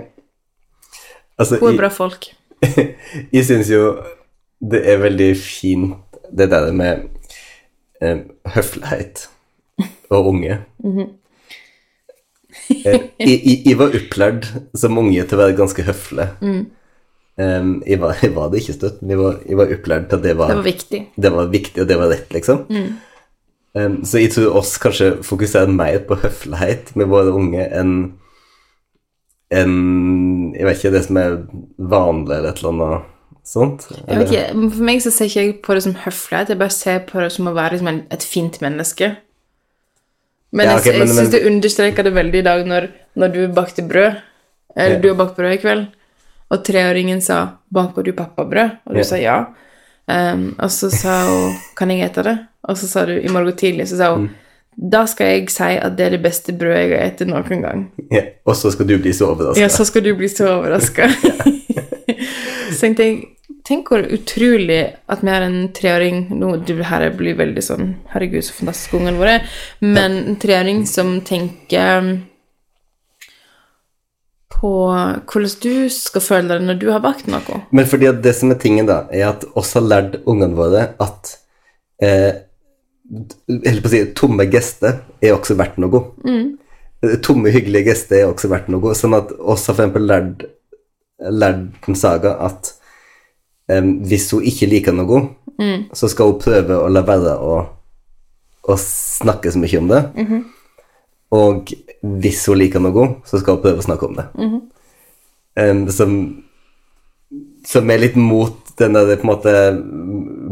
Altså, Hun er bra folk. [LAUGHS] Jeg syns jo det er veldig fint, det der med eh, høflighet og unge. eh, jeg, jeg, jeg var opplært som unge til å være ganske høflig. Em, jeg, var, jeg var det ikke støtt, men jeg var, jeg var opplært til at det var, Det var viktig. det var viktig, og det var rett, liksom. Em, så jeg tror oss kanskje fokuserer mer på høflighet med våre unge enn enn Jeg vet ikke, det som er vanlig, eller et eller annet sånt. Jeg vet ikke, For meg så ser ikke jeg på det som høflighet, jeg bare ser på det som å være liksom et fint menneske. Men Ja, jeg, ok, jeg men- syns det understreker det veldig i dag når, når du bakte brød, eller Ja. du har bakt brød i kveld, og treåringen sa 'Baker du pappabrød?' Og du Ja. sa ja. Um, og så sa hun 'Kan jeg ete det?' Og så sa du i morgen tidlig, så sa hun Mm. 'Da skal jeg si at det er det beste brødet jeg har spist noen gang'. Ja, og så skal du bli så overraska. Ja, så skal du bli så overraska. [LAUGHS] [LAUGHS] så tenkte jeg Tenk hvor utrolig at vi har en treåring Nå, du, her blir veldig sånn Herregud, så fantastisk ungene våre. Men en treåring som tenker um, på hvordan du skal føle deg når du har bakt noe. Men fordi det som er tingen, da, er at oss har lært ungene våre at eh, si tomme gester er også verdt noe. Mm. Tomme, hyggelige gester er også verdt noe. Sånn at oss har for eksempel lært, lært en saga at um, hvis hun ikke liker noe, så skal hun prøve å la være å, å snakke så mye om det. Og hvis hun liker noe, så skal hun prøve å snakke om det. Em, som, som er litt mot den der på en måte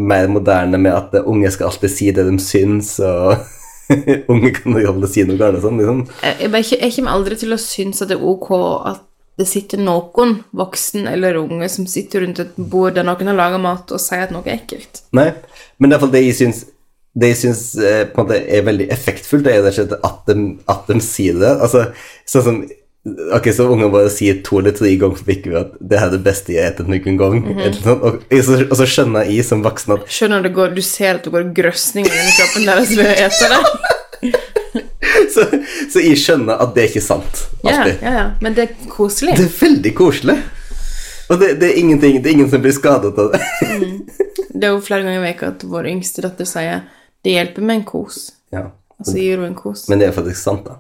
mer moderne med at unge skal alltid si det de syns, og [LAUGHS] unge kan jo aldri si noe galt sånn, liksom. Jeg, jeg, jeg kommer aldri til å synes at det er ok at det sitter noen, voksen eller unge, som sitter rundt et bord der noen har laga mat, og sier at noe er ekkelt. Nei, men det er iallfall det jeg syns det jeg syns eh, på en måte er veldig effektfullt, det er at de, at de sier det. Altså, sånn som Ok, så ungene våre sier to eller tre ganger for uke at 'det er det beste jeg har spist noen gang', eller sånt, og, og, så, og så skjønner jeg som voksen at Skjønner du, går, du ser at det går grøsninger inni kroppen deres ved å ete det? [LAUGHS] så, så jeg skjønner at det er ikke sant. Ja, Alltid. ja, ja, men det er koselig. Det er veldig koselig. Og det, det, er ingenting, det er ingen som blir skadet av det. Det er jo flere ganger i uka at vår yngste datter sier 'det hjelper med en kos', Ja, og så gir hun en kos. Men det er faktisk sant, da.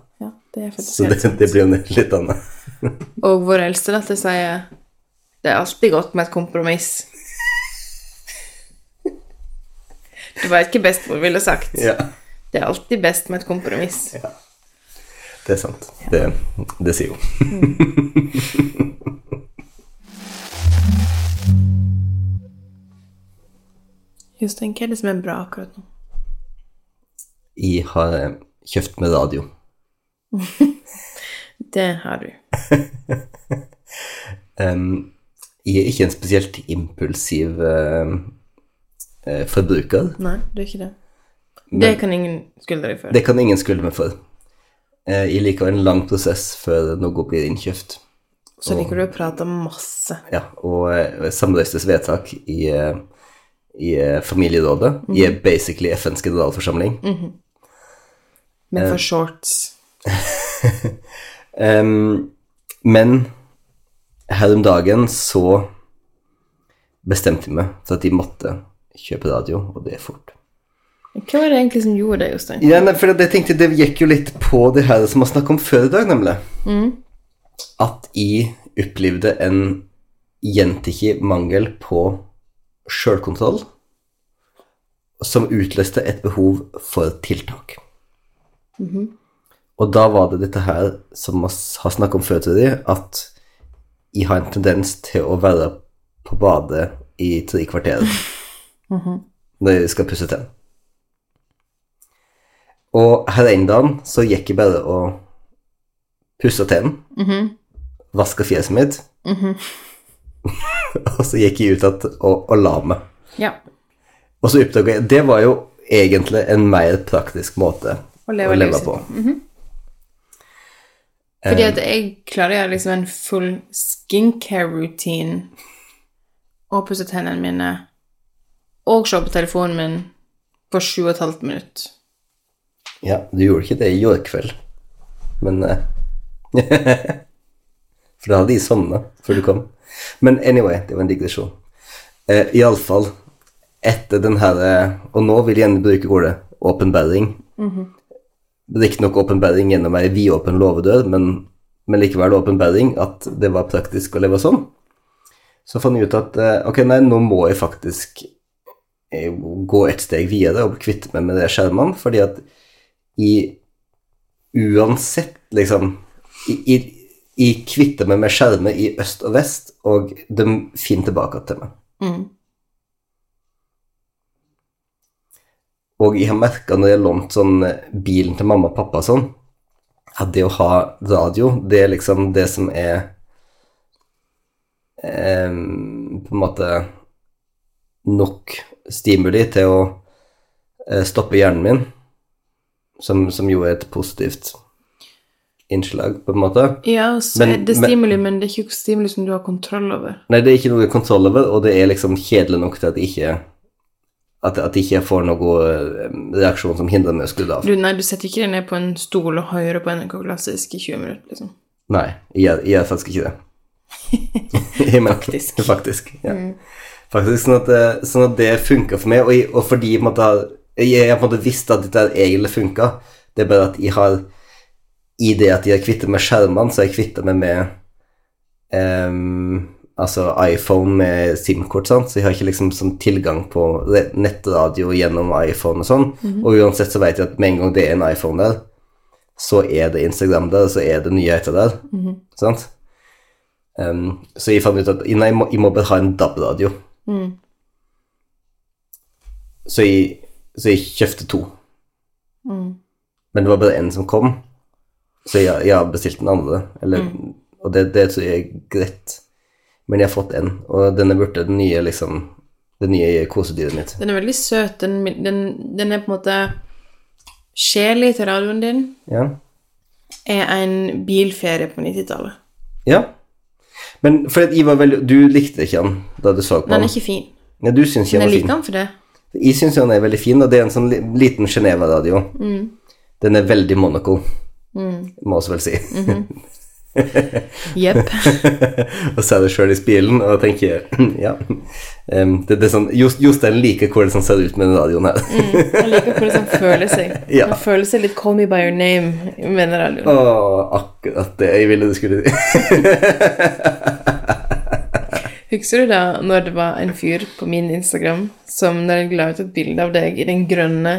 Ja, det er faktisk Så helt det, sant. det blir jo litt annet. Og vår eldste datter sier 'det er alltid godt med et kompromiss'. Du veit hva bestemor ville sagt. Ja, Det er alltid best med et kompromiss. det er sant. Det, det sier hun. Jostein, hva er det som er bra akkurat nå? Jeg har kjøpt med radio. [LAUGHS] Det har du. [LAUGHS] um, jeg er ikke en spesielt impulsiv uh, uh, forbruker. Nei, du er ikke det. Det kan ingen skylde deg for. Det kan ingen skylde meg for. Uh, jeg liker en lang prosess før noe blir innkjøpt. Så liker du å prate masse. Ja, og samrøystes vedtak i, i familierådet. -hmm. i basically FNs generalforsamling. Men for shorts. [LAUGHS] Em, men her om dagen så bestemte jeg meg for at de måtte kjøpe radio, og det er fort. Hva var det egentlig som gjorde det, Jostein? Ja, nei, for det, jeg tenkte, det gikk jo litt på det her som vi snakket om før i dag, nemlig. At jeg opplevde en gjentidig mangel på selvkontroll som utløste et behov for tiltak. Og da var det dette her som vi har snakket om før, tror jeg, at jeg har en tendens til å være på badet i tre kvarter [LAUGHS] når jeg skal pusse tenn. Og her en dag så gikk jeg bare og pussa tennene, Mhm. vaska fjeset mitt, Mhm. [LAUGHS] og så gikk jeg ut igjen og, og la meg. Ja. Og så oppdaga jeg Det var jo egentlig en mer praktisk måte Å leve å leve på. Fordi at jeg klarer å gjøre liksom en full skincare-routine og pusse tennene mine og se på telefonen min på sju og et halvt minutt. Ja, du gjorde ikke det i går kveld, men uh, [LAUGHS] For da hadde de sovna før du kom. Men anyway, det var en digresjon. Uh, Iallfall, etter den her eh, Og nå vil jeg gjerne bruke ordet åpenbaring. Riktignok åpenbaring gjennom ei vidåpen låvedør, men, men likevel åpenbaring at det var praktisk å leve sånn. Så fant jeg ut at eh, ok, nei, nå må jeg faktisk eh, gå et steg videre og kvitte meg med de skjermene, fordi at i uansett, liksom i, i, jeg kvitter meg med skjermer i øst og vest, og de finner tilbake til meg. Mm. Og jeg har merka når jeg har lånt sånn eh, bilen til mamma og pappa og sånn, at det å ha radio, det er liksom det som er eh, på en måte nok stimuli til å eh, stoppe hjernen min, som, som jo er et positivt innslag, på en måte. Ja, så Men- er det men- stimuli, men det er ikke stimuli som du har kontroll over. Nei, det er ikke noe kontroll over, og det er liksom kjedelig nok til at jeg ikke at, at jeg ikke får noen eh, reaksjon som hindrer meg å skru av. Du, nei, du setter ikke deg ned på en stol og hører på NRK Klassisk i 20 minutter, liksom. Nei, jeg gjør, faktisk ikke det. [LAUGHS] Mener- Faktisk. [LAUGHS] Faktisk, ja. Faktisk sånn at, det- sånn at det funka for meg, og, jeg, og fordi jeg, måte, jeg har på en måte visst at dette egentlig funka, det er bare at jeg har I det at jeg har kvittet med skjermene, så har jeg kvittet meg med ehm, Altså iPhone med SIM-kort, sant, så jeg har ikke liksom sånn tilgang på nettradio gjennom iPhone og sånn, og uansett så vet jeg at med en gang det er en iPhone der, så er det Instagram der, så er det nyheter der, sant? Um, så jeg fant ut at nei, jeg, må, jeg må bare ha en DAB-radio. Så, jeg, så jeg kjøpte to. Men det var bare en som kom, så jeg, jeg har bestilt den andre. Eller, Og det, det tror jeg er greit. Men jeg har fått en, og den er borte, den nye liksom Det nye kosedyret mitt. Den er veldig søt. Den, den, den er på en måte Sjela til radioen din Ja. er en bilferie på 90-tallet. ja. Men for at Ivar, vel, Du likte ikke han da du så på Den den? er ikke fin. Ja, du syns ikke han jeg var fin? liker han for det. Jeg syns han er veldig fin, og det er en sånn liten Geneva-radio. Den er veldig monocle, må også vel si. [LAUGHS] Jepp. [LAUGHS] og ser det sjøl i spillen, og tenker [CLEARS THROAT] ja. Um, det, det er sånn, Just, Jostein liker hvordan det ser ut med den radioen her. Jeg liker hvordan det føler seg. [LAUGHS] Ja. Han føler seg litt 'call me by your name' med den radioen. Å, akkurat det jeg ville du skulle [LAUGHS] Husker du da når det var en fyr på min Instagram som når jeg la ut et bilde av deg i den grønne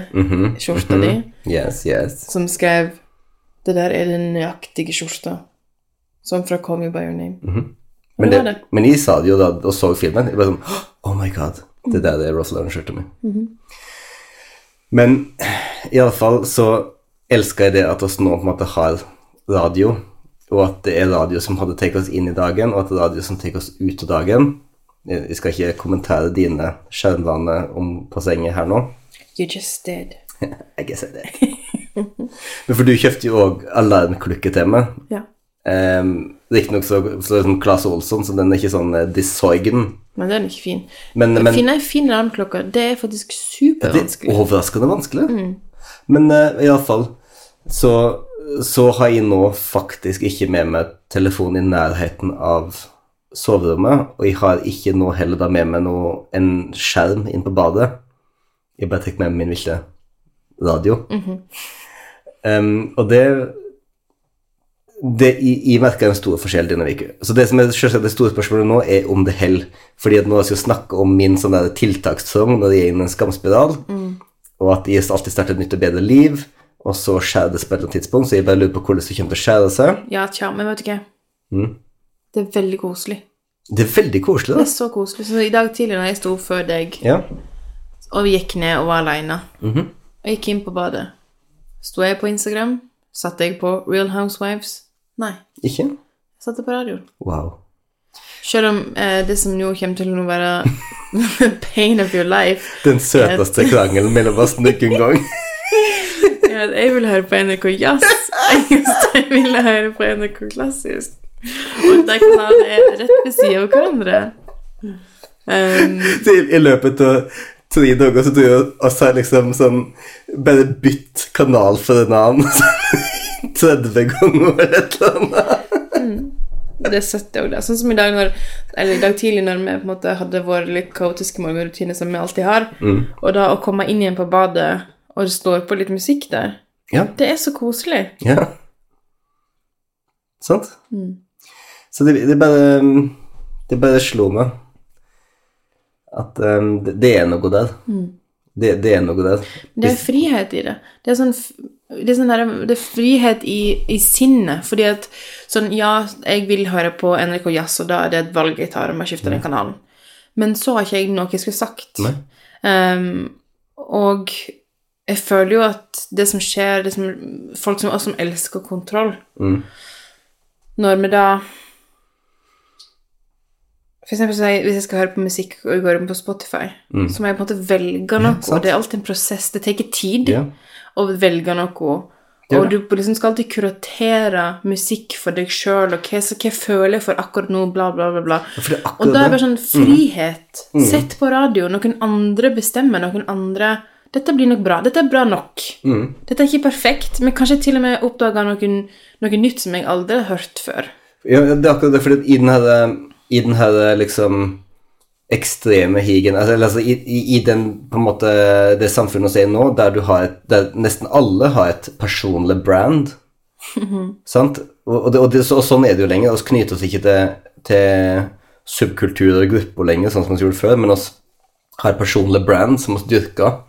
skjorta di, Yes, yes. som skrev 'Det der er den nøyaktige skjorta', som fra 'Call me by your name'. Men, -hmm. men, det, det. men jeg sa det jo da og så filmen. Jeg ble sånn Oh my god, det der er det Lauren-skjorta mitt. Men i alle fall så elsker jeg det at oss nå på en måte har radio, og at det er radio som hadde tatt oss inn i dagen, og at det er radio som tar oss ut av dagen. Jeg skal ikke kommentere dine skjermvaner om på senget her nå. You just did. [LAUGHS] I guess I did. [LAUGHS] Men for du kjøpte jo òg alarmklokke til meg. Ja. Um, Riktignok så, så det sånn Claes Olsson, så den er ikke sånn uh, Desorgen. Men den er ikke fin. Men, men finne ei fin alarmklokke, det er faktisk det supervanskelig. er overraskende vanskelig. Men uh, iallfall så, så har jeg nå faktisk ikke med meg telefon i nærheten av soverommet, og jeg har ikke nå heller da med meg noe, en skjerm inn på badet. Jeg bare tar med meg min lille radio. um, og det det, jeg, merker en stor forskjell denne uka. Så det som er selvsagt det store spørsmålet nå, er om det holder. Fordi at nå har jeg snakke om min sånn der tiltakssong når jeg er inne i en skamspiral, og at jeg alltid starter et nytt og bedre liv, og så skjærer det på et eller annet tidspunkt, så jeg bare lurer på hvordan det kommer til å skjære seg. Ja, tja, men vet du hva? Mm. Det er veldig koselig. Det er veldig koselig, da. Det er så koselig. Så i dag tidlig når jeg sto før deg, Ja. og gikk ned og var aleine, Mhm. og gikk inn på badet, sto jeg på Instagram. Satte jeg på Real Housewives? Nei, Ikke? jeg satte på radioen. Wow. Selv om eh, det som nå kommer til å være [LAUGHS] pain of your life, Den søteste krangelen mellom oss noen gang. [LAUGHS] ja, jeg vil høre på NRK Jazz. Jeg vil høre på NRK Klassisk. Og de kanalene er rett ved siden av hverandre. Um, i, løpet av tre dager så tror jeg oss har liksom sånn Bare bytt kanal for en annen [LAUGHS] 30 ganger eller et eller annet. det er søtt, det òg. Sånn som i dag, når, eller i dag tidlig når vi på en måte hadde vår litt kaotiske morgenrutine som vi alltid har, og da å komme inn igjen på badet, og det står på litt musikk der, Ja. det er så koselig. Ja. Sant? Så det, det bare Det bare slo meg at um, det, det er noe der. Det, det er noe der. Det er frihet i det. Det er sånn, det er, sånn der, det er frihet i, i sinnet. Fordi at sånn, ja, jeg vil høre på NRK Jazz, og da er det et valg jeg tar om jeg skifter den kanalen. Men så har ikke jeg noe jeg skulle sagt. Ehm, og jeg føler jo at det som skjer det som, Folk som oss som elsker kontroll Mm. Når vi da For eksempel jeg, hvis jeg skal høre på musikk og jeg går på Spotify, så må jeg på en måte velge noe. Ja, det er alltid en prosess. Det tar tid yeah. å velge noe. Og du liksom skal alltid kuratere musikk for deg sjøl, og hva, hva føler jeg for akkurat nå, bla, bla, bla. bla. Og da er det bare sånn frihet. Sett på radio. Noen andre bestemmer. Noen andre Dette blir nok bra. Dette er bra nok. Dette er ikke perfekt, men kanskje jeg til og med oppdaga noe, nytt som jeg aldri har hørt før. Ja, det er akkurat det, fordi i den her, i den her liksom ekstreme higen altså, altså i, i, den på en måte det samfunnet vi er i nå, der du har et, der nesten alle har et personlig brand Sant? Og, og, det, og, det, så, og sånn er det jo lenger. Vi knyter oss ikke til, til subkulturer og grupper lenger, sånn som vi gjorde før, men vi har personlig brand som vi dyrker,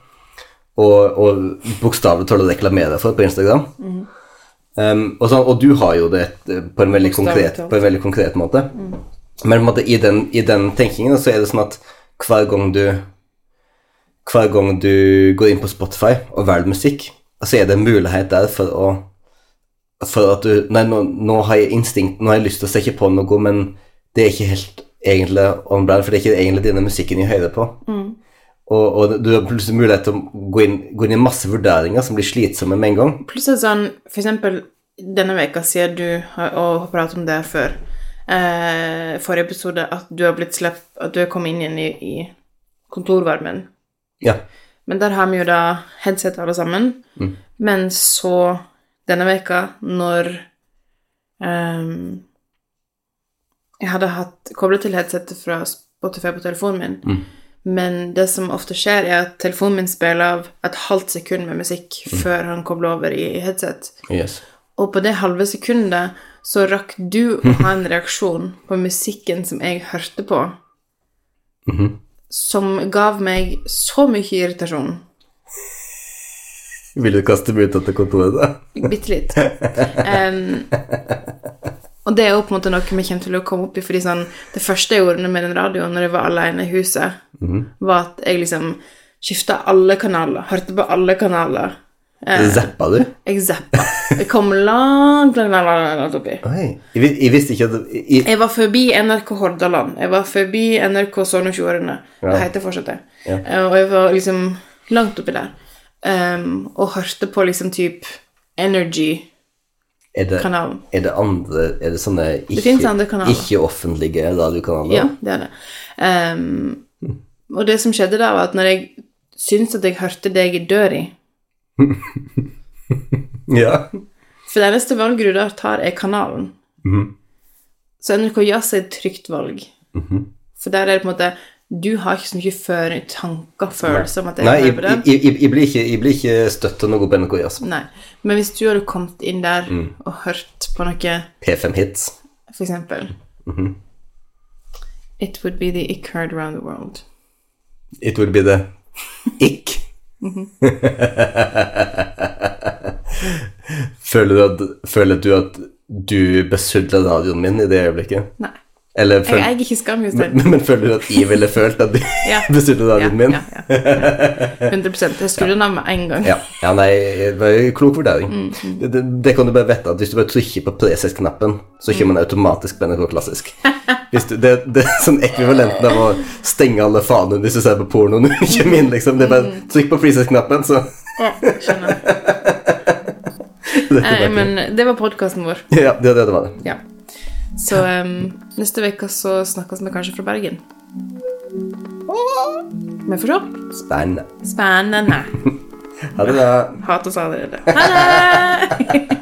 og, og bokstavelig talt reklamerer for på Instagram. Um, og, sånn, og du har jo det på en veldig, konkret, på en veldig konkret måte. Men måte, i, den, i den tenkingen så er det sånn at hver gang du hver gang du går inn på Spotify og velger musikk, så er det en mulighet der for å For at du Nei, nå, nå har jeg instinkt Nå har jeg lyst til å stikke på noe, men det er ikke helt egentlig on brand, for det er ikke egentlig denne musikken jeg hører på. Og, og du har plutselig mulighet til å gå inn, gå inn i masse vurderinger som blir slitsomme med en gang. Plutselig sånn, for eksempel denne veka siden du har, og har pratet om det før, eh, forrige episode, at du har blitt slepp, at du har kommet inn igjen i, i kontorvarmen. Ja. Men der har vi jo da headset alle sammen. Men så denne veka, når eh, jeg hadde hatt koblet til headsetet fra Spotify på telefonen min, men det som ofte skjer, er at telefonen min spiller av et halvt sekund med musikk før han kobler over i headset. Yes. Og på det halve sekundet så rakk du å ha en reaksjon på musikken som jeg hørte på, som gav meg så mye irritasjon. Vil du kaste meg ut av kontoret, da? Bitte litt. Um, og det er jo på en måte noe vi kommer til å komme opp i, fordi sånn Det første jeg gjorde med den radioen når jeg var alene i huset, var at jeg liksom skifta alle kanaler, hørte på alle kanaler. Eh, Zappa du? jeg zappa. Jeg kom langt, langt, langt, langt, oppi. Oi. Jeg, jeg visste ikke at jeg, Jeg var forbi NRK Hordaland. Jeg var forbi NRK Sogn og Fjordane. Det Ja. heter fortsatt det. Ja. Eh, Og jeg var liksom langt oppi der. Um, og hørte på liksom type Energy-kanalen. er det, er det andre Er det sånne ikke-offentlige ikke-offentlige radiokanaler? Ja, det er det. Um, og det som skjedde da, var at når jeg syntes at jeg hørte deg i dør i [LAUGHS] Ja. For det eneste valget du da tar, er kanalen. Så NRK Jazz er et trygt valg. For der er det på en måte Du har ikke så mye før, tanker, følelser om at jeg Nei, hører på det. jeg, jeg, jeg, blir ikke, jeg blir ikke støtta noe på NRK Jazz. Nei. Men hvis du hadde kommet inn der og hørt på noe, P5 Hits. for eksempel It would be the ick heard around the world. It would be the [LAUGHS] ick. [LAUGHS] føler, du at, føler du at du besudler radioen min i det øyeblikket? Nei. Eller Jeg føl, eier ikke skamjustering. men, men føler du at jeg ville følt at du [LAUGHS] Ja. bestemte Ja, min? ja, ja. 100 Jeg skulle den av med en gang. Ja, ja nei, det var en klok vurdering. Mm, Det, det, det kan du bare vite at hvis du bare trykker på Preset-knappen, så kommer Mm. den automatisk på NRK Klassisk. Du, det, det er sånn ekvivalenten av å stenge alle fanene hvis du ser på porno når du kommer inn, liksom. Det er bare Mm. trykk på Preset-knappen, så Ja, skjønner. [LAUGHS] er Eh, men det var podkasten vår. Ja, det, det, det var det. Ja. Så um, neste uke så snakkes vi kanskje fra Bergen. Vi får se. Spennende. Spennende. [LAUGHS] ha det, da. Hat oss allerede. Ha det!